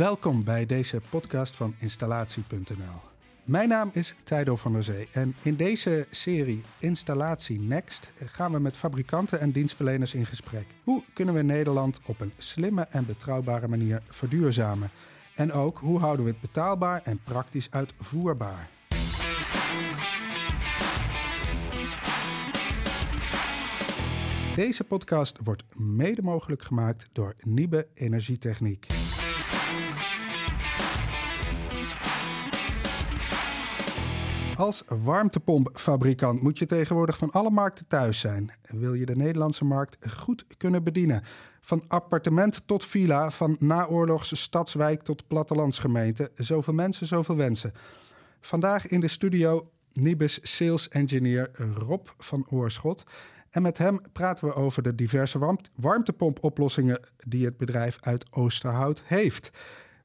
Welkom bij deze podcast van installatie.nl. Mijn naam is Tijdo van der Zee en in deze serie Installatie Next gaan we met fabrikanten en dienstverleners in gesprek. Hoe kunnen we Nederland op een slimme en betrouwbare manier verduurzamen? En ook hoe houden we het betaalbaar en praktisch uitvoerbaar? Deze podcast wordt mede mogelijk gemaakt door Niebe Energietechniek. Als warmtepompfabrikant moet je tegenwoordig van alle markten thuis zijn. Wil je de Nederlandse markt goed kunnen bedienen? Van appartement tot villa, van naoorlogse stadswijk tot plattelandsgemeente. Zoveel mensen, zoveel wensen. Vandaag in de studio Nibus Sales Engineer Rob van Oorschot. En met hem praten we over de diverse warmtepompoplossingen die het bedrijf uit Oosterhout heeft.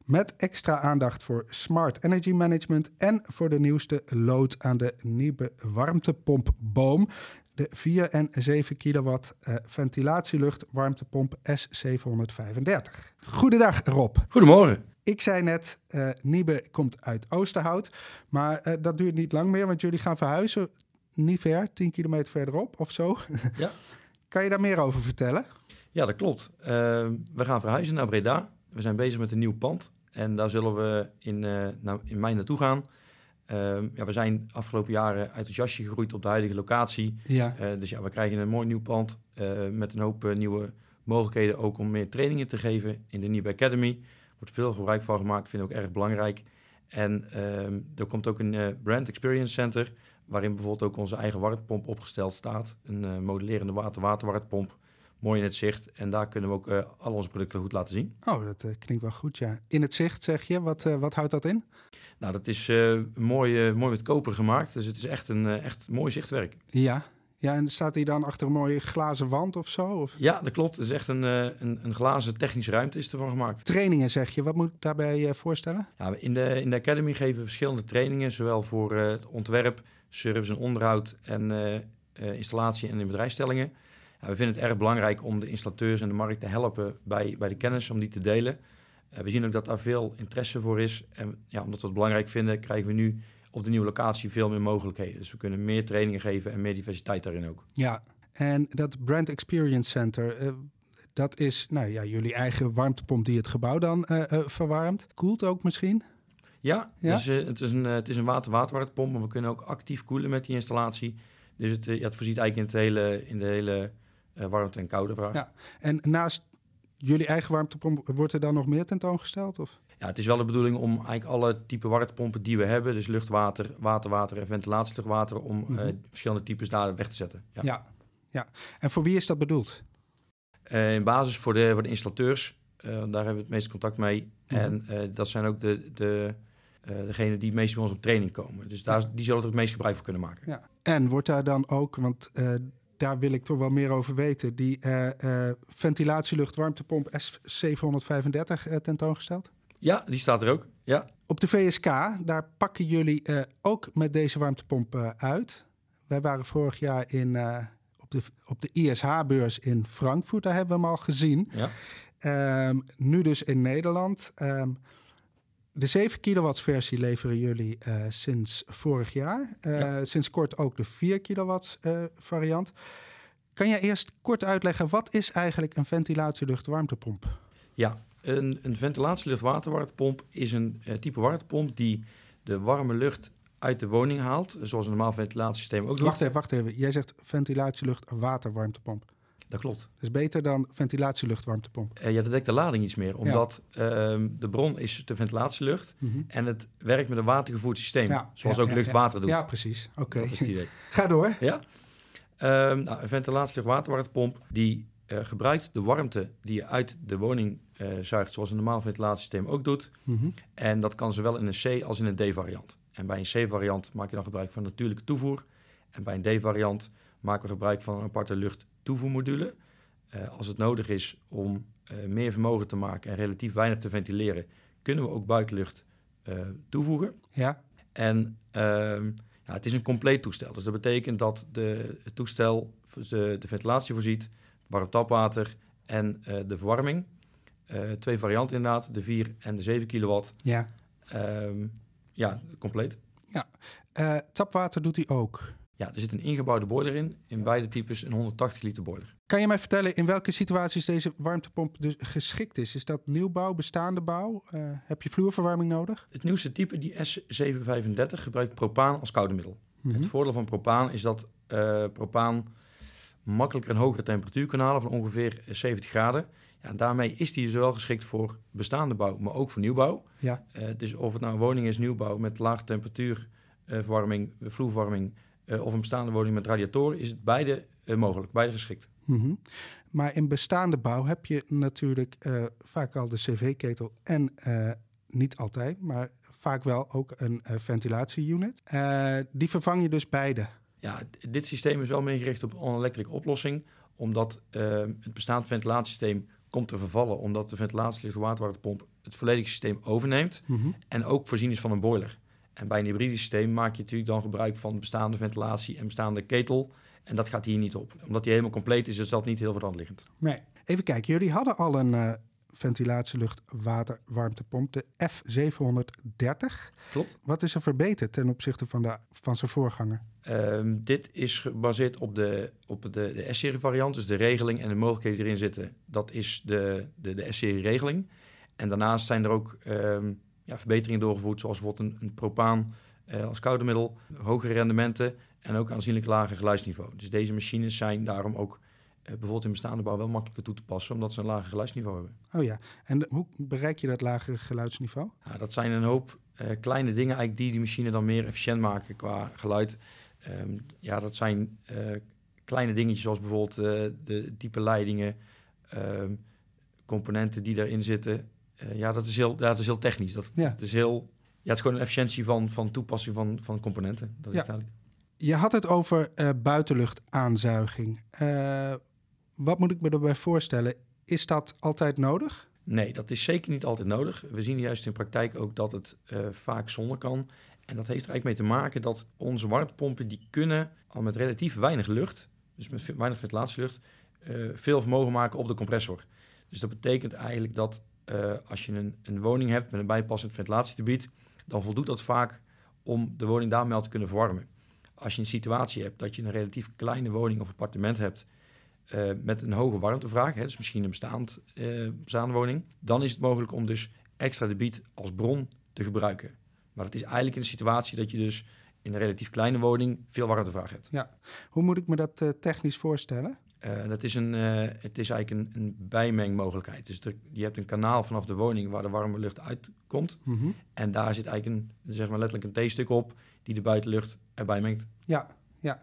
Met extra aandacht voor smart energy management en voor de nieuwste lood aan de nieuwe warmtepompboom. De 4 en 7 kilowatt uh, ventilatielucht warmtepomp S735. Goedendag Rob. Goedemorgen. Ik zei net, uh, Niebe komt uit Oosterhout. Maar uh, dat duurt niet lang meer, want jullie gaan verhuizen. Niet ver, 10 kilometer verderop of zo. Ja. kan je daar meer over vertellen? Ja, dat klopt. we gaan verhuizen naar Breda. We zijn bezig met een nieuw pand. En daar zullen we in, nou, in mei naartoe gaan. Uh, ja, we zijn afgelopen jaren uit het jasje gegroeid op de huidige locatie. Ja. Uh, dus ja, we krijgen een mooi nieuw pand uh, met een hoop nieuwe mogelijkheden ook om meer trainingen te geven in de nieuwe Academy. Wordt veel gebruik van gemaakt, vind ik ook erg belangrijk. En ehm, er komt ook een Brand Experience Center, waarin bijvoorbeeld ook onze eigen warmtepomp opgesteld staat. Een modellerende water-waterwarmtepomp mooi in het zicht. En daar kunnen we ook uh, al onze producten goed laten zien. Oh, dat uh, klinkt wel goed, ja. In het zicht zeg je, wat, uh, wat houdt dat in? Nou, dat is mooi, mooi met koper gemaakt. Dus het is echt een echt mooi zichtwerk. Ja. Ja, en staat hij dan achter een mooie glazen wand of zo? Of? Ja, dat klopt. Het is echt een, een, een glazen technische ruimte is ervan gemaakt. Trainingen zeg je. Wat moet ik daarbij voorstellen? Ja, in, de, in de Academy geven we verschillende trainingen. Zowel voor ontwerp, service en onderhoud en installatie en in bedrijfsstellingen we vinden het erg belangrijk om de installateurs en de markt te helpen bij, bij de kennis, om die te delen. Uh, we zien ook dat daar veel interesse voor is. En ja, omdat we het belangrijk vinden, krijgen we nu op de nieuwe locatie veel meer mogelijkheden. Dus we kunnen meer trainingen geven en meer diversiteit daarin ook. Ja, en dat Brand Experience Center, uh, dat is nou ja, jullie eigen warmtepomp die het gebouw dan uh, verwarmt. Koelt ook misschien? Ja, ja? Dus, het is een, het is een water-waterwarmtepomp, maar we kunnen ook actief koelen met die installatie. Dus het, ja, het voorziet eigenlijk in, het hele, in de hele warmte en koude vraag. Ja. En naast jullie eigen warmtepomp, wordt er dan nog meer tentoongesteld? Of? Ja, het is wel de bedoeling om eigenlijk alle type warmtepompen die we hebben, dus luchtwater, waterwater en ventilatieluchtwater, om mm -hmm. uh, verschillende types daar weg te zetten. Ja. ja. Ja, En voor wie is dat bedoeld? Uh, in basis voor de, voor de installateurs. daar hebben we het meeste contact mee. Mm -hmm. En dat zijn ook de, de, degenen die het meest bij ons op training komen. Dus daar, die zullen er het meest gebruik van kunnen maken. Ja. En wordt daar dan ook, want daar wil ik toch wel meer over weten. Die uh, uh, ventilatielucht warmtepomp S735 uh, tentoongesteld? Ja, die staat er ook. Ja. Op de VSK, daar pakken jullie ook met deze warmtepomp uit. Wij waren vorig jaar in, op, de, op de ISH-beurs in Frankfurt. Daar hebben we hem al gezien. Ja. Um, nu dus in Nederland. Um, de 7 kilowatts versie leveren jullie uh, sinds vorig jaar. Uh, ja. Sinds kort ook de 4 kilowatts uh, variant. Kan je eerst kort uitleggen, wat is eigenlijk een ventilatielucht-warmtepomp? Ja, een, een ventilatielucht-waterwarmtepomp is een type warmtepomp die de warme lucht uit de woning haalt, zoals een normaal ventilatiesysteem ook doet. Wacht even, wacht even. Jij zegt ventilatielucht-waterwarmtepomp. Dat klopt. Dus beter dan ventilatieluchtwarmtepomp. Uh, ja, dat dekt de lading iets meer. Omdat ja. uh, de bron is de ventilatielucht. Mm -hmm. En het werkt met een watergevoerd systeem. Ja, zoals ja, ook lucht-water doet. Ja, precies. Oké. Okay. Dat is het idee. Ga door. Ja. Um, nou, een ventilatielucht-waterwarmtepomp die uh, gebruikt de warmte die je uit de woning zuigt. Zoals een normaal ventilatiesysteem ook doet. Mm -hmm. En dat kan zowel in een C als in een D-variant. En bij een C-variant maak je dan gebruik van natuurlijke toevoer. En bij een D-variant maken we gebruik van een aparte lucht toevoermodule. Uh, als het nodig is om uh, meer vermogen te maken en relatief weinig te ventileren, kunnen we ook buitenlucht uh, toevoegen. Ja. En ehm, ja, het is een compleet toestel. Dus dat betekent dat de, het toestel de, de ventilatie voorziet, warm tapwater en de verwarming. Eh, twee varianten inderdaad, de 4 en de 7 kilowatt. Ja. Ehm, ja, compleet. Eh, tapwater doet hij ook. Ja, er zit een ingebouwde boiler in. In beide types een 180 liter boiler. Kan je mij vertellen in welke situaties deze warmtepomp dus geschikt is? Is dat nieuwbouw, bestaande bouw? Eh, heb je vloerverwarming nodig? Het nieuwste type, die S735, gebruikt propaan als koude middel. Mhm. Het voordeel van propaan is dat eh, propaan makkelijker een hogere temperatuur kan halen van ongeveer 70 graden. Ja, en daarmee is die dus wel geschikt voor bestaande bouw, maar ook voor nieuwbouw. Ja. Eh, dus of het nou een woning is, nieuwbouw met lage temperatuurverwarming, vloerverwarming, of een bestaande woning met radiatoren, is het beide eh, mogelijk, beide geschikt. Mhm. Maar in bestaande bouw heb je natuurlijk eh, vaak al de cv-ketel en eh, niet altijd, maar vaak wel ook een eh, ventilatieunit. Eh, die vervang je dus beide. Ja, dit systeem is wel meer gericht op een on-electric oplossing, omdat eh, het bestaande ventilatiesysteem komt te vervallen, omdat de ventilatielichte waterwarmtepomp het volledige systeem overneemt Mhm. en ook voorzien is van een boiler. En bij een hybride systeem maak je natuurlijk dan gebruik van bestaande ventilatie en bestaande ketel. En dat gaat hier niet op. Omdat die helemaal compleet is, is dat niet heel voor liggend. Nee. Even kijken, jullie hadden al een eh ventilatielucht waterwarmtepomp, de F730. Klopt. Wat is er verbeterd ten opzichte van, de, van zijn voorganger? Ehm, dit is gebaseerd op de, op de, de S-serie variant. Dus de regeling en de mogelijkheden die erin zitten. Dat is de, de, de S-serie regeling. En daarnaast zijn er ook ehm, ja, verbeteringen doorgevoerd. Zoals bijvoorbeeld een, een propaan eh, als koude middel. Hogere rendementen en ook aanzienlijk lager geluidsniveau. Dus deze machines zijn daarom ook eh, bijvoorbeeld in bestaande bouw wel makkelijker toe te passen. Omdat ze een lager geluidsniveau hebben. Oh ja, en de- hoe bereik je dat lagere geluidsniveau? Ja, dat zijn een hoop eh, kleine dingen eigenlijk die die machine dan meer efficiënt maken qua geluid. Ehm, ja, dat zijn kleine dingetjes zoals bijvoorbeeld de type leidingen, ehm, componenten die daarin zitten. Eh, ja, dat is heel, ja, dat is heel technisch. Dat, Ja. dat is heel, ja, het is gewoon een efficiëntie van, van toepassing van, van componenten. Dat is Ja. eigenlijk. Je had het over eh buitenluchtaanzuiging. Eh, wat moet ik me erbij voorstellen? Is dat altijd nodig? Nee, dat is zeker niet altijd nodig. We zien juist in praktijk ook dat het eh, vaak zonder kan. En dat heeft er eigenlijk mee te maken dat onze warmtepompen... die kunnen al met relatief weinig lucht... dus met weinig ventilatielucht... veel vermogen maken op de compressor. Dus dat betekent eigenlijk dat eh, als je een, een woning hebt... met een bijpassend ventilatiegebied... dan voldoet dat vaak om de woning daarmee te kunnen verwarmen. Als je een situatie hebt dat je een relatief kleine woning of appartement hebt... eh, met een hoge warmtevraag, hè, dus misschien een bestaand, eh, bestaande woning, dan is het mogelijk om dus extra debiet als bron te gebruiken. Maar het is eigenlijk in een situatie dat je dus in een relatief kleine woning veel warmtevraag hebt. Hoe moet ik me dat technisch voorstellen? Eh, dat is een, eh, het is eigenlijk een, een bijmengmogelijkheid. Dus er- je hebt een kanaal vanaf de woning waar de warme lucht uitkomt. Mhm. En daar zit eigenlijk een, zeg maar letterlijk een T-stuk op die de buitenlucht erbij mengt. Ja, ja.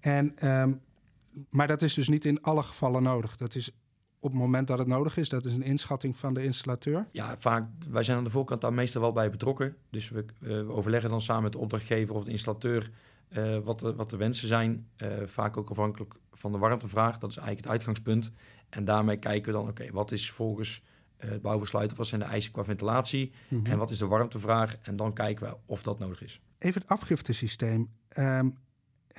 En, ehm, maar dat is dus niet in alle gevallen nodig. Dat is op het moment dat het nodig is. Dat is een inschatting van de installateur. Ja, vaak, wij zijn aan de voorkant daar meestal wel bij betrokken. Dus we, eh, we overleggen dan samen met de opdrachtgever of de installateur eh, wat, de, wat de wensen zijn. Eh, vaak ook afhankelijk van de warmtevraag. Dat is eigenlijk het uitgangspunt. En daarmee kijken we dan, oké, wat is volgens het bouwbesluit... wat zijn de eisen qua ventilatie Mhm. en wat is de warmtevraag? En dan kijken we of dat nodig is. Even het afgiftesysteem. Ehm,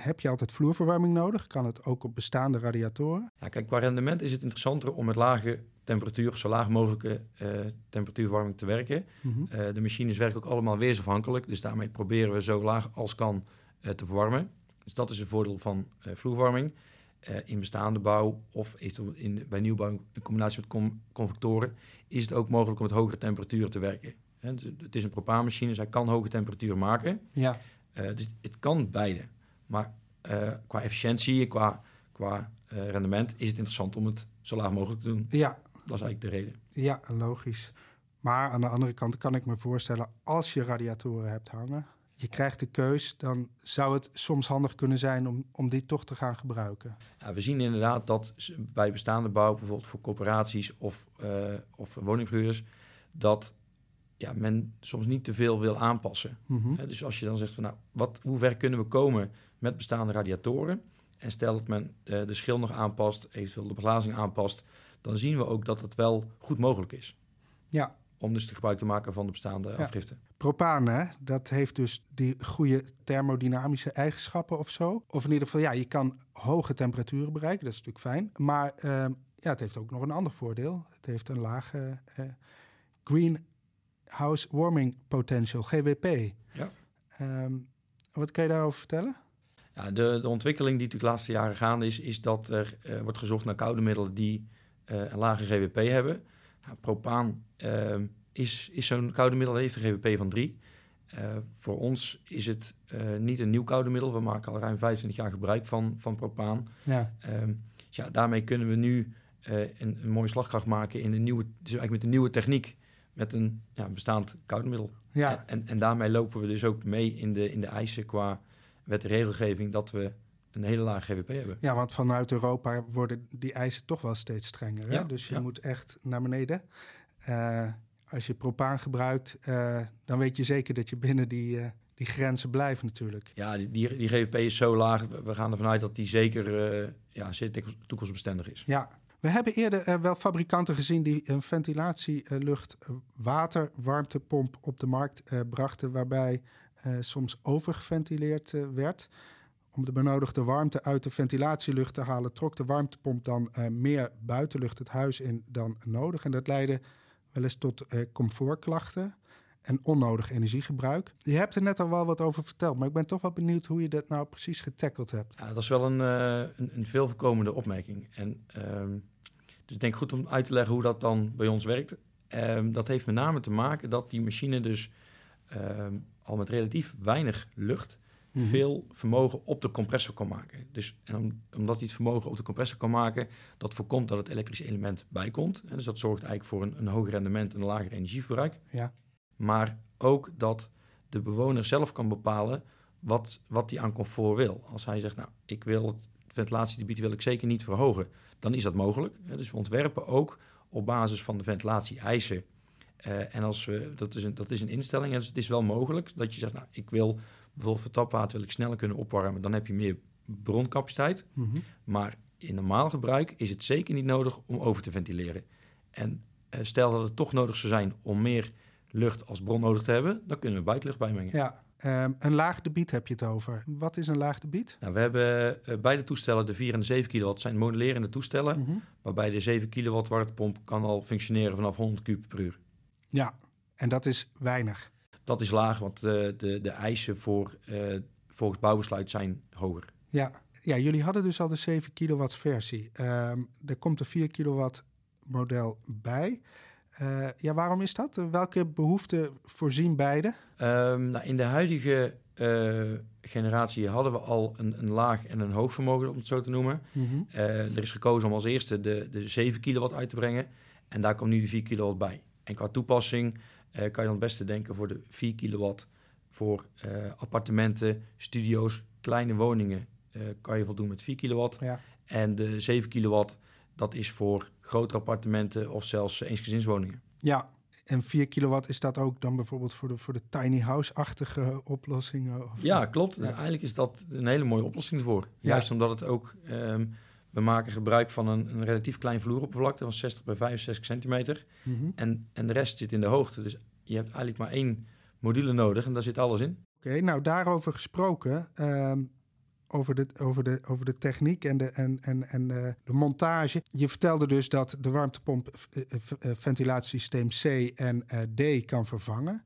heb je altijd vloerverwarming nodig? Kan het ook op bestaande radiatoren? Ja, kijk, qua rendement is het interessanter om met lage temperatuur... zo laag mogelijke eh, temperatuurverwarming te werken... Mhm. Eh, de machines werken ook allemaal weersafhankelijk. Dus daarmee proberen we zo laag als kan eh, te verwarmen. Dus dat is een voordeel van vloerwarming. Eh, in bestaande bouw of in, bij nieuwbouw in combinatie met com- convectoren... is het ook mogelijk om met hogere temperaturen te werken. Dus het is een propaanmachine, dus hij kan hoge temperaturen maken. Ja, dus het kan beide. Maar eh, qua efficiëntie qua, qua eh, rendement is het interessant om het zo laag mogelijk te doen. ja, Dat is eigenlijk de reden. ja, logisch. Maar aan de andere kant kan ik me voorstellen, als je radiatoren hebt hangen, je krijgt de keus, dan zou het soms handig kunnen zijn om, om die toch te gaan gebruiken. Ja, we zien inderdaad dat bij bestaande bouw, bijvoorbeeld voor corporaties of, eh, of woningverhuurders, dat ja, men soms niet te veel wil aanpassen. Mhm. Dus als je dan zegt van nou, wat, hoe ver kunnen we komen met bestaande radiatoren? En stel dat men eh, de schil nog aanpast, eventueel de beglazing aanpast, dan zien we ook dat het wel goed mogelijk is. Ja, Om dus gebruik te maken van de bestaande afgiften. propaan, hè, dat heeft dus die goede thermodynamische eigenschappen of zo. Of in ieder geval, ja, je kan hoge temperaturen bereiken, dat is natuurlijk fijn. Maar ehm, ja, het heeft ook nog een ander voordeel. Het heeft een lage uh, greenhouse warming potential, GWP. Ja. Ehm, wat kan je daarover vertellen? Ja, de, de ontwikkeling die de laatste jaren gaande is, is dat er uh, wordt gezocht naar koude middelen die uh, een lage GWP hebben. Ja, propaan ehm, is, is zo'n koude middel, heeft een GWP van 3. Uh, voor ons is het niet een nieuw koude middel. We maken al ruim 25 jaar gebruik van, van propaan. Ja. Um, dus ja, daarmee kunnen we nu een, een, mooie slagkracht maken in een nieuwe, dus eigenlijk met een nieuwe techniek, met een ja, bestaand koude middel. Ja. En, en daarmee lopen we dus ook mee in de, in de eisen qua wet en regelgeving dat we een hele lage GWP hebben. Ja, want vanuit Europa worden die eisen toch wel steeds strenger. Hè? Ja, dus je ja. moet echt naar beneden. Uh, als je propaan gebruikt, uh, dan weet je zeker dat je binnen die, uh, die grenzen blijft natuurlijk. Ja, die, die, die, GWP is zo laag. We gaan ervan uit dat die zeker ja, zeer toekomstbestendig is. Ja, we hebben eerder wel fabrikanten gezien die een ventilatielucht water warmtepomp op de markt brachten, waarbij soms overgeventileerd werd. Om de benodigde warmte uit de ventilatielucht te halen, trok de warmtepomp dan uh, meer buitenlucht het huis in dan nodig. En dat leidde wel eens tot comfortklachten en onnodig energiegebruik. Je hebt er net al wel wat over verteld, maar ik ben toch wel benieuwd hoe je dat nou precies getackeld hebt. Ja, dat is wel een, een, een veel voorkomende opmerking. En, um, dus ik denk goed om uit te leggen hoe dat dan bij ons werkt. Um, dat heeft met name te maken dat die machine dus um, al met relatief weinig lucht Mhm. veel vermogen op de compressor kan maken. Dus en om, omdat hij het vermogen op de compressor kan maken, dat voorkomt dat het elektrische element bijkomt. En dus dat zorgt eigenlijk voor een, een hoger rendement en een lager energieverbruik. Ja. Maar ook dat de bewoner zelf kan bepalen wat, wat hij aan comfort wil. Als hij zegt, nou, ik wil het ventilatiegebied wil ik zeker niet verhogen, dan is dat mogelijk. Dus we ontwerpen ook op basis van de ventilatie-eisen. Uh, en als we, dat, is een, dat is een instelling, dus het is wel mogelijk dat je zegt, nou, ik wil bijvoorbeeld voor tapwater wil ik sneller kunnen opwarmen, dan heb je meer broncapaciteit. Mm -hmm. Maar in normaal gebruik is het zeker niet nodig om over te ventileren. En uh, stel dat het toch nodig zou zijn om meer lucht als bron nodig te hebben, dan kunnen we buitenlucht bijmengen. Ja, um, een laag debiet heb je het over. Wat is een laag debiet? Nou, we hebben uh, beide toestellen, de 4 en de 7 kilowatt, zijn modulerende toestellen. Mm -hmm. Waarbij de 7 kilowatt warmtepomp kan al functioneren vanaf 100 kub per uur. Ja, en dat is weinig. Dat is laag, want de, de, de eisen voor, uh, volgens bouwbesluit zijn hoger. Ja. ja, jullie hadden dus al de 7 kilowatt versie. Um, er komt een 4 kilowatt model bij. Uh, ja, waarom is dat? Welke behoeften voorzien beide? Um, nou, in de huidige uh, generatie hadden we al een, een, laag en een hoog vermogen, om het zo te noemen. Mm -hmm. er is gekozen om als eerste de, de 7 kilowatt uit te brengen. En daar komt nu de 4 kilowatt bij. En qua toepassing uh, kan je dan het beste denken voor de 4 kilowatt voor uh, appartementen, studio's, kleine woningen uh, kan je voldoen met 4 kilowatt. Ja. En de 7 kilowatt, dat is voor grotere appartementen of zelfs eensgezinswoningen. Ja, en 4 kilowatt is dat ook dan bijvoorbeeld voor de, voor de tiny house-achtige oplossingen? Of, ja, klopt. Dus eigenlijk is dat een hele mooie oplossing ervoor. Ja. Juist omdat het ook... Um, we maken gebruik van een, een, relatief klein vloeroppervlakte van 60 bij 65 centimeter. Mm -hmm. en, en de rest zit in de hoogte. Dus je hebt eigenlijk maar één module nodig en daar zit alles in. Oké, okay, nou daarover gesproken, um, over, de, over, de, over de techniek en, de, en, en, en uh, de montage. Je vertelde dus dat de warmtepomp uh, uh, ventilatiesysteem C en D kan vervangen.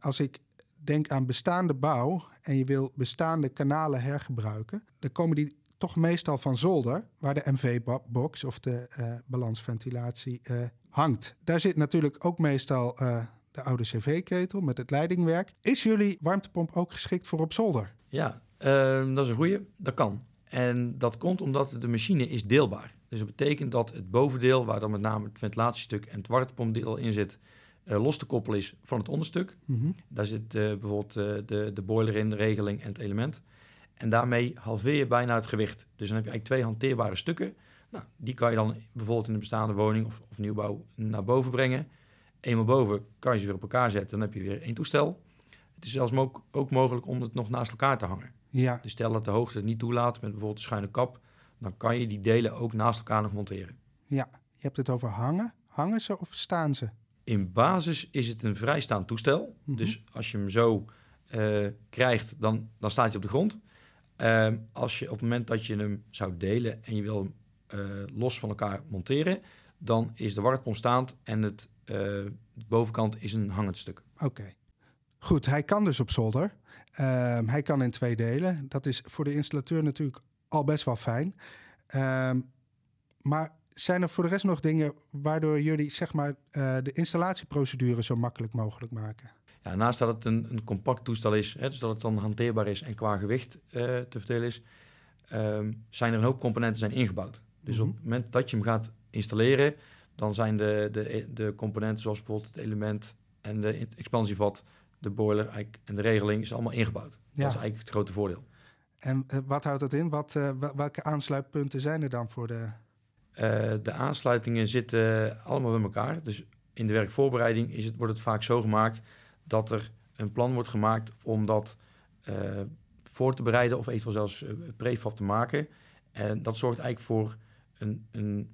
Als ik denk aan bestaande bouw en je wil bestaande kanalen hergebruiken, dan komen die toch meestal van zolder, waar de MV-box of de uh, balansventilatie uh, hangt. Daar zit natuurlijk ook meestal uh, de oude cv-ketel met het leidingwerk. Is jullie warmtepomp ook geschikt voor op zolder? Ja, uh, dat is een goede. Dat kan. En dat komt omdat de machine is deelbaar. Dus dat betekent dat het bovendeel, waar dan met name het ventilatiestuk en het warmtepompdeel in zit, los te koppelen is van het onderstuk. Mm -hmm. Daar zit bijvoorbeeld de, de boiler in, de regeling en het element. En daarmee halveer je bijna het gewicht. Dus dan heb je eigenlijk twee hanteerbare stukken. Nou, die kan je dan bijvoorbeeld in een bestaande woning of, of nieuwbouw naar boven brengen. Eenmaal boven kan je ze weer op elkaar zetten. Dan heb je weer één toestel. Het is zelfs ook, ook mogelijk om het nog naast elkaar te hangen. Ja. Dus stel dat de hoogte het niet toelaat met bijvoorbeeld een schuine kap. Dan kan je die delen ook naast elkaar nog monteren. Ja, je hebt het over hangen. Hangen ze of staan ze? In basis is het een vrijstaand toestel. Mm -hmm. Dus als je hem zo uh, krijgt, dan, dan staat hij op de grond. Uh, als je op het moment dat je hem zou delen en je wil hem los van elkaar monteren, dan is de warmtepomp staand en het, de bovenkant is een hangend stuk. Oké. Goed, hij kan dus op zolder. Ehm, hij kan in twee delen. Dat is voor de installateur natuurlijk al best wel fijn. Ehm, maar zijn er voor de rest nog dingen waardoor jullie zeg maar, uh, de installatieprocedure zo makkelijk mogelijk maken? Ja, naast dat het een, een compact toestel is, hè, dus dat het dan hanteerbaar is en qua gewicht uh, te verdelen is, um, zijn er een hoop componenten zijn ingebouwd. Dus mm -hmm. op het moment dat je hem gaat installeren, dan zijn de, de, de componenten zoals bijvoorbeeld het element en de expansievat, de boiler en de regeling is allemaal ingebouwd. Ja. Dat is eigenlijk het grote voordeel. En uh, wat houdt dat in? Wat, uh, welke aansluitpunten zijn er dan voor de... Uh, de aansluitingen zitten allemaal bij elkaar. Dus in de werkvoorbereiding is het, wordt het vaak zo gemaakt dat er een plan wordt gemaakt om dat voor te bereiden of eventueel zelfs prefab te maken. En dat zorgt eigenlijk voor een, een,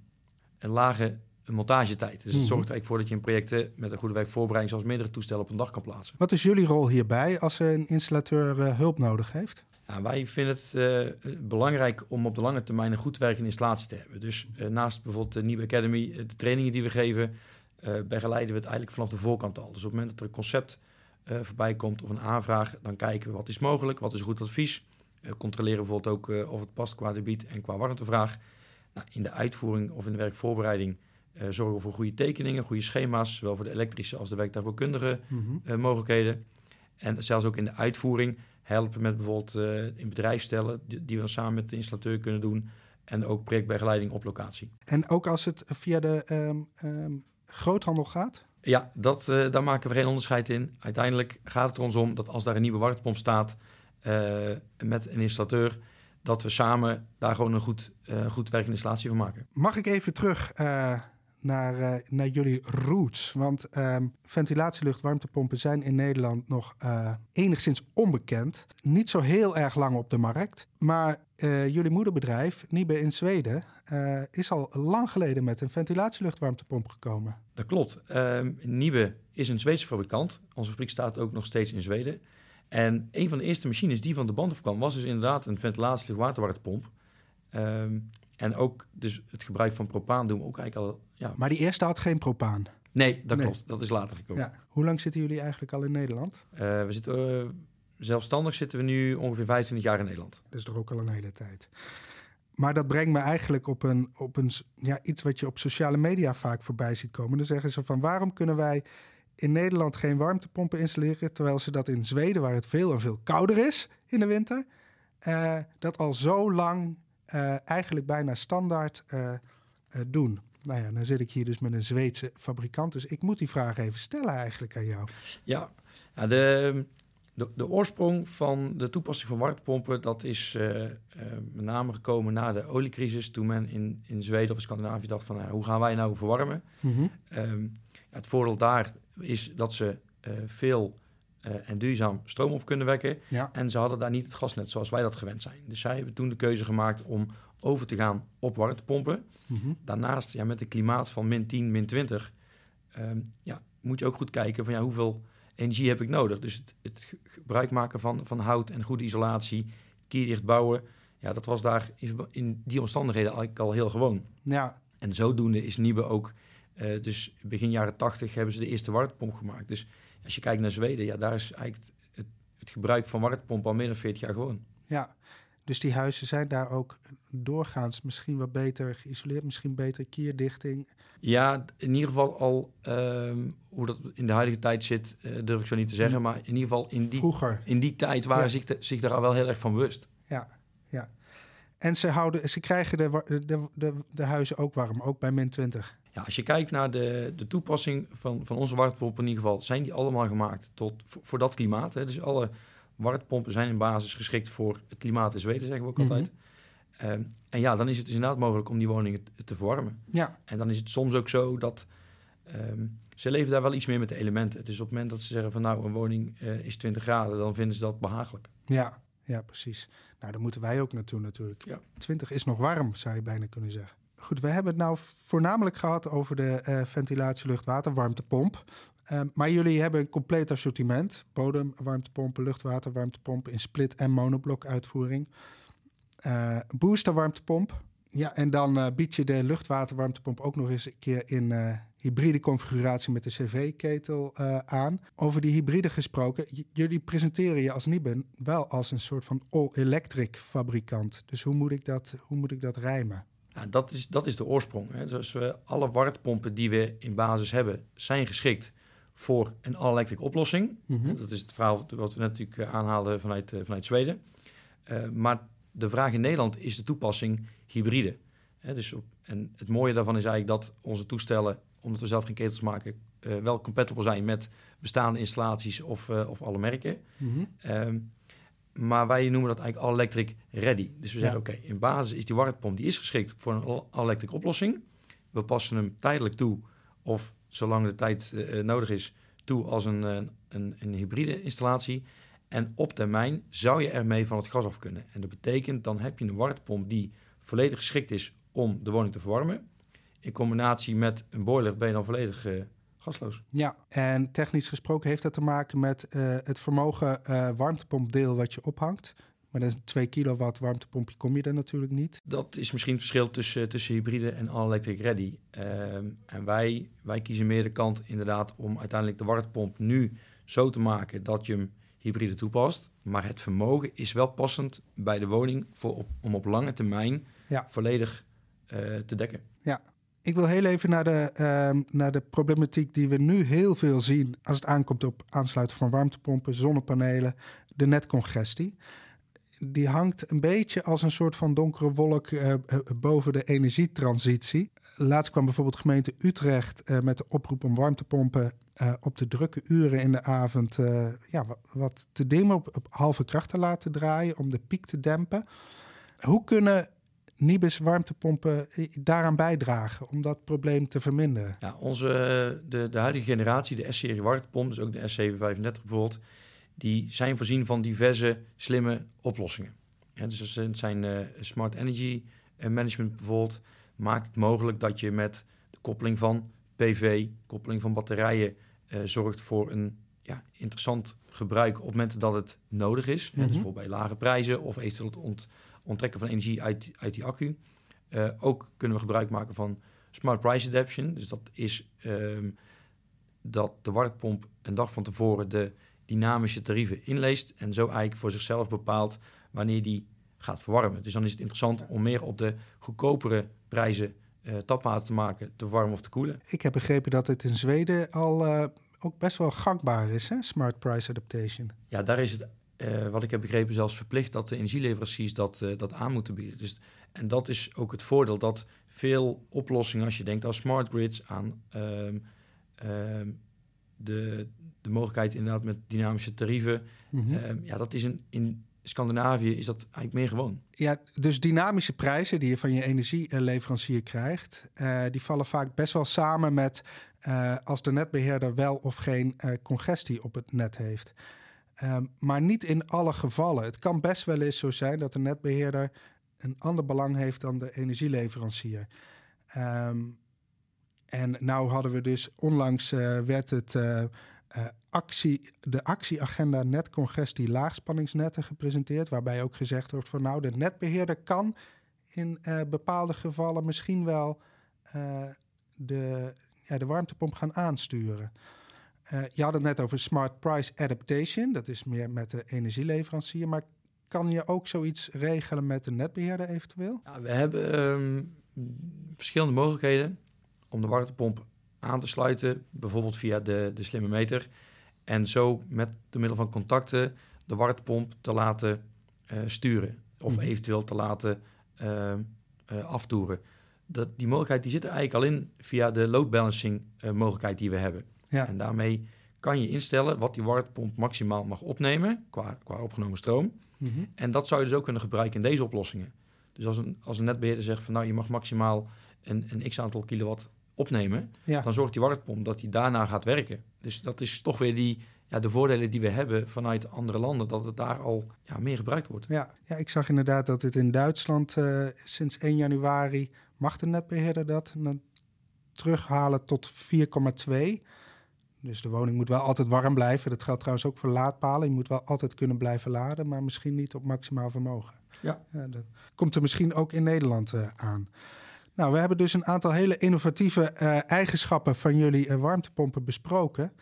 een lage montagetijd. Dus het mm -hmm. zorgt eigenlijk voor dat je in projecten met een goede werkvoorbereiding zoals meerdere toestellen op een dag kan plaatsen. Wat is jullie rol hierbij als een installateur uh, hulp nodig heeft? Ja, wij vinden het uh, belangrijk om op de lange termijn een goed werkende installatie te hebben. Dus uh, naast bijvoorbeeld de Nieuwe Academy, de trainingen die we geven, begeleiden we het eigenlijk vanaf de voorkant al. Dus op het moment dat er een concept voorbij komt of een aanvraag, dan kijken we wat is mogelijk, wat is goed advies. controleren bijvoorbeeld ook of het past qua debiet en qua warmtevraag. Nou, in de uitvoering of in de werkvoorbereiding uh, zorgen voor goede tekeningen, goede schema's, zowel voor de elektrische als de werktuigbouwkundige mm -hmm. uh, mogelijkheden. En zelfs ook in de uitvoering helpen met bijvoorbeeld uh, in bedrijfsstellen, die, die, we dan samen met de installateur kunnen doen. En ook projectbegeleiding op locatie. En ook als het via de um, um, groothandel gaat? Ja, dat, daar maken we geen onderscheid in. Uiteindelijk gaat het er ons om dat als daar een nieuwe warmtepomp staat met een installateur, dat we samen daar gewoon een goed, goed werkende installatie van maken. Mag ik even terug naar, naar jullie roots. Want um, ventilatielucht, warmtepompen zijn in Nederland nog enigszins onbekend. Niet zo heel erg lang op de markt. Maar uh, jullie moederbedrijf, Nibe in Zweden, is al lang geleden met een ventilatieluchtwarmtepomp gekomen. Dat klopt. Um, Nibe is een Zweedse fabrikant. Onze fabriek staat ook nog steeds in Zweden. En een van de eerste machines die van de band afkwam, was dus inderdaad een ventilatieluchtwaterwarmtepomp. Um, en ook dus het gebruik van propaan doen we ook eigenlijk al... Ja. Maar die eerste had geen propaan? Nee, dat nee. klopt. Dat is later gekomen. Ja. Hoe lang zitten jullie eigenlijk al in Nederland? Uh, we zitten, uh, zelfstandig zitten we nu ongeveer 25 jaar in Nederland. Dat is toch ook al een hele tijd. Maar dat brengt me eigenlijk op, een, op een, ja, iets wat je op sociale media vaak voorbij ziet komen. Dan zeggen ze van waarom kunnen wij in Nederland geen warmtepompen installeren... terwijl ze dat in Zweden, waar het veel en veel kouder is in de winter... Uh, dat al zo lang uh, eigenlijk bijna standaard uh, uh, doen. Nou ja, dan zit ik hier dus met een Zweedse fabrikant. Dus ik moet die vraag even stellen eigenlijk aan jou. Ja, ja de, de, de, oorsprong van de toepassing van warmtepompen... dat is met name gekomen na de oliecrisis... toen men in, in Zweden of Scandinavië dacht van... hoe gaan wij nou verwarmen? Mm -hmm. um, ja, het voordeel daar is dat ze veel uh, en duurzaam stroom op kunnen wekken. Ja. En ze hadden daar niet het gasnet zoals wij dat gewend zijn. Dus zij hebben toen de keuze gemaakt om over te gaan op warmtepompen. Mm -hmm. Daarnaast, ja, met een klimaat van min 10, min 20, um, ja, moet je ook goed kijken van ja, hoeveel energie heb ik nodig. Dus het, het gebruik maken van, van hout en goede isolatie, kierdicht bouwen, ja, dat was daar in die omstandigheden eigenlijk al heel gewoon. Ja. En zodoende is Niebe ook, uh, dus begin jaren 80 hebben ze de eerste warmtepomp gemaakt. Dus als je kijkt naar Zweden, ja, daar is eigenlijk het, het gebruik van warmtepomp al meer dan 40 jaar gewoon. Ja, dus die huizen zijn daar ook doorgaans misschien wat beter geïsoleerd, misschien beter kierdichting. Ja, in ieder geval al um, hoe dat in de huidige tijd zit, uh, durf ik zo niet te zeggen. Maar in ieder geval in die, Vroeger. In die tijd waren ja. zich, de, zich daar al wel heel erg van bewust. Ja, ja. En ze, houden, ze krijgen de, de, de, de huizen ook warm, ook bij min 20. Ja, als je kijkt naar de, de toepassing van, van onze warmtepompen in ieder geval, zijn die allemaal gemaakt tot, voor, voor dat klimaat. Hè. Dus alle warmtepompen zijn in basis geschikt voor het klimaat in Zweden, zeggen we ook altijd. Mm -hmm. um, en ja, dan is het dus inderdaad mogelijk om die woningen te, verwarmen. Ja. En dan is het soms ook zo dat um, ze leven daar wel iets meer met de elementen. Dus op het moment dat ze zeggen van nou, een woning uh, is 20 graden, dan vinden ze dat behagelijk. Ja, ja, precies. Nou, daar moeten wij ook naartoe natuurlijk. Ja. 20 is nog warm, zou je bijna kunnen zeggen. Goed, we hebben het nou voornamelijk gehad over de uh, ventilatie, luchtwater, warmtepomp. Uh, maar jullie hebben een compleet assortiment. Bodem, warmtepompen, in split- en monoblok uitvoering. Uh, booster warmtepomp. Ja, en dan uh, bied je de luchtwaterwarmtepomp ook nog eens een keer in uh, hybride configuratie met de CV-ketel aan. Over die hybride gesproken, jullie presenteren je als Niben wel als een soort van all-electric fabrikant. Dus hoe moet ik dat, hoe moet ik dat rijmen? Ja, dat, is, dat is de oorsprong. Hè. Dus we, alle warmtepompen die we in basis hebben, zijn geschikt voor een all-electric oplossing. Mm -hmm. Dat is het verhaal wat we natuurlijk aanhaalden vanuit, vanuit Zweden. maar de vraag in Nederland is de toepassing hybride. dus op, en het mooie daarvan is eigenlijk dat onze toestellen, omdat we zelf geen ketels maken, uh, wel compatible zijn met bestaande installaties of, uh, of alle merken. Mm -hmm. um, maar wij noemen dat eigenlijk all-electric ready. Dus we zeggen, ja. oké, okay, in basis is die warmtepomp die is geschikt voor een all-electric oplossing. We passen hem tijdelijk toe, of zolang de tijd uh, nodig is, toe als een, een, een hybride installatie. En op termijn zou je ermee van het gas af kunnen. En dat betekent, dan heb je een warmtepomp die volledig geschikt is om de woning te verwarmen. In combinatie met een boiler ben je dan volledig gasloos. Ja, en technisch gesproken heeft dat te maken met het vermogen uh, warmtepompdeel wat je ophangt. Maar is een 2 kilowatt warmtepompje, kom je er natuurlijk niet. Dat is misschien het verschil tussen, tussen hybride en all-electric ready. Uh, en wij, wij kiezen meer de kant inderdaad om uiteindelijk de warmtepomp nu zo te maken dat je hem hybride toepast. Maar het vermogen is wel passend bij de woning voor op, om op lange termijn ja. volledig uh, te dekken. Ja, ik wil heel even naar de, uh, naar de problematiek die we nu heel veel zien als het aankomt op aansluiten van warmtepompen, zonnepanelen, de netcongestie. Die hangt een beetje als een soort van donkere wolk uh, boven de energietransitie. Laatst kwam bijvoorbeeld gemeente Utrecht uh, met de oproep om warmtepompen op de drukke uren in de avond ja, wat, te dimmen, op, op, halve kracht te laten draaien om de piek te dempen. Hoe kunnen Nibis warmtepompen daaraan bijdragen om dat probleem te verminderen? Ja, onze, de, de huidige generatie, de S-serie warmtepomp, dus ook de S735 bijvoorbeeld, die zijn voorzien van diverse slimme oplossingen. Ja, dus het zijn uh, smart energy management bijvoorbeeld, maakt het mogelijk dat je met de koppeling van PV, koppeling van batterijen, uh, zorgt voor een ja, interessant gebruik op momenten dat het nodig is. Mm -hmm. Dus bijvoorbeeld bij lage prijzen of eventueel het ont onttrekken van energie uit, uit die accu. Uh, ook kunnen we gebruik maken van smart price adaption. Dus dat is um, dat de warmtepomp een dag van tevoren de dynamische tarieven inleest en zo eigenlijk voor zichzelf bepaalt wanneer die gaat verwarmen. Dus dan is het interessant om meer op de goedkopere prijzen uh, tapwater te maken, te warmen of te koelen. Ik heb begrepen dat het in Zweden al uh, ook best wel gangbaar is, hè? smart price adaptation. Ja, daar is het, uh, wat ik heb begrepen, zelfs verplicht dat de energieleveranciers dat, dat aan moeten bieden. Dus, en dat is ook het voordeel dat veel oplossingen, als je denkt aan smart grids, aan um, um, de, de mogelijkheid inderdaad met dynamische tarieven, mm -hmm. um, ja, dat is een, in Scandinavië is dat eigenlijk meer gewoon. Ja, dus dynamische prijzen die je van je energieleverancier krijgt, uh, die vallen vaak best wel samen met uh, als de netbeheerder wel of geen uh, congestie op het net heeft. Um, maar niet in alle gevallen. Het kan best wel eens zo zijn dat de netbeheerder een ander belang heeft dan de energieleverancier. Um, en nou hadden we dus onlangs werd het uh, actie, de actieagenda netcongestie laagspanningsnetten gepresenteerd. Waarbij ook gezegd wordt van nou, de netbeheerder kan in bepaalde gevallen misschien wel de, ja, de warmtepomp gaan aansturen. je had het net over smart price adaptation. Dat is meer met de energieleverancier. Maar kan je ook zoiets regelen met de netbeheerder eventueel? Ja, we hebben um, verschillende mogelijkheden om de warmtepomp aan te sluiten, bijvoorbeeld via de, de slimme meter. En zo met door middel van contacten de warmtepomp te laten uh, sturen. Of mm -hmm. eventueel te laten uh, uh, aftoeren. Dat, die mogelijkheid die zit er eigenlijk al in via de load balancing mogelijkheid die we hebben. Ja. En daarmee kan je instellen wat die warmtepomp maximaal mag opnemen qua, qua opgenomen stroom. Mm -hmm. En dat zou je dus ook kunnen gebruiken in deze oplossingen. Dus als een, als een netbeheerder zegt van nou je mag maximaal een, een x aantal kilowatt opnemen, ja. dan zorgt die warmtepomp dat die daarna gaat werken. Dus dat is toch weer die, ja, de voordelen die we hebben vanuit andere landen, dat het daar al ja, meer gebruikt wordt. Ja, ja, ik zag inderdaad dat het in Duitsland uh, sinds 1 januari mag de netbeheerder dat terughalen tot 4,2. Dus de woning moet wel altijd warm blijven. Dat geldt trouwens ook voor laadpalen. Je moet wel altijd kunnen blijven laden, maar misschien niet op maximaal vermogen. Ja. dat komt er misschien ook in Nederland aan. Nou, we hebben dus een aantal hele innovatieve eigenschappen van jullie warmtepompen besproken.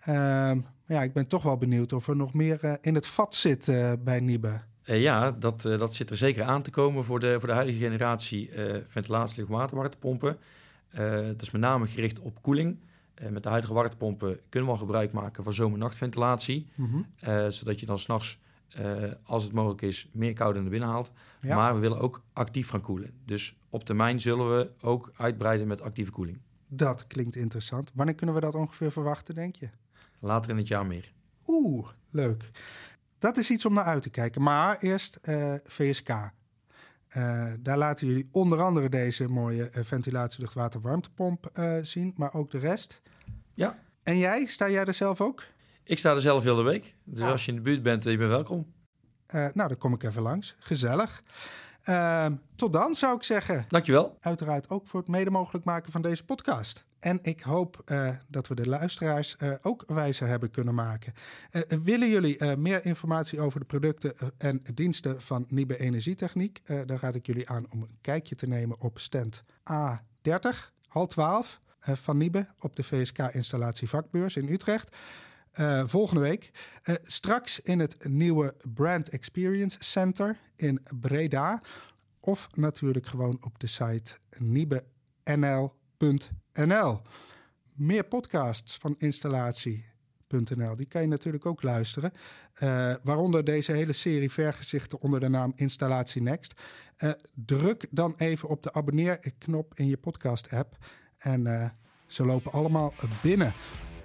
Ehm, ja, ik ben toch wel benieuwd of er nog meer in het vat zit bij Niebe. ja, dat, dat zit er zeker aan te komen voor de, voor de huidige generatie ventilatie- en waterwarmtepompen. dat is met name gericht op koeling. Uh, met de huidige warmtepompen kunnen we al gebruik maken van zomer-nachtventilatie. Mm zodat je dan s'nachts, uh, als het mogelijk is, meer koude naar binnen haalt. Maar we willen ook actief gaan koelen. Dus op termijn zullen we ook uitbreiden met actieve koeling. Dat klinkt interessant. Wanneer kunnen we dat ongeveer verwachten, denk je? Later in het jaar meer. Oeh, leuk. Dat is iets om naar uit te kijken. Maar eerst VSK. Uh, daar laten jullie onder andere deze mooie ventilatie, warmtepomp uh, zien, maar ook de rest. Ja. En jij, sta jij er zelf ook? Ik sta er zelf heel de week. Dus ah. als je in de buurt bent, je bent welkom. nou, dan kom ik even langs. Gezellig. Ehm, tot dan, zou ik zeggen. Dankjewel. Uiteraard ook voor het mede mogelijk maken van deze podcast. En ik hoop uh, dat we de luisteraars uh, ook wijzer hebben kunnen maken. Uh, willen jullie meer informatie over de producten en diensten van Nibe Energietechniek? dan raad ik jullie aan om een kijkje te nemen op stand A30, hal 12 van Nibe op de VSK Installatie Vakbeurs in Utrecht. Volgende week. straks in het nieuwe Brand Experience Center in Breda. Of natuurlijk gewoon op de site nibenl.nl NL. Meer podcasts van installatie.nl. Die kan je natuurlijk ook luisteren. Uh, waaronder deze hele serie vergezichten onder de naam Installatie Next. Druk dan even op de abonneerknop in je podcast-app. En ze lopen allemaal binnen.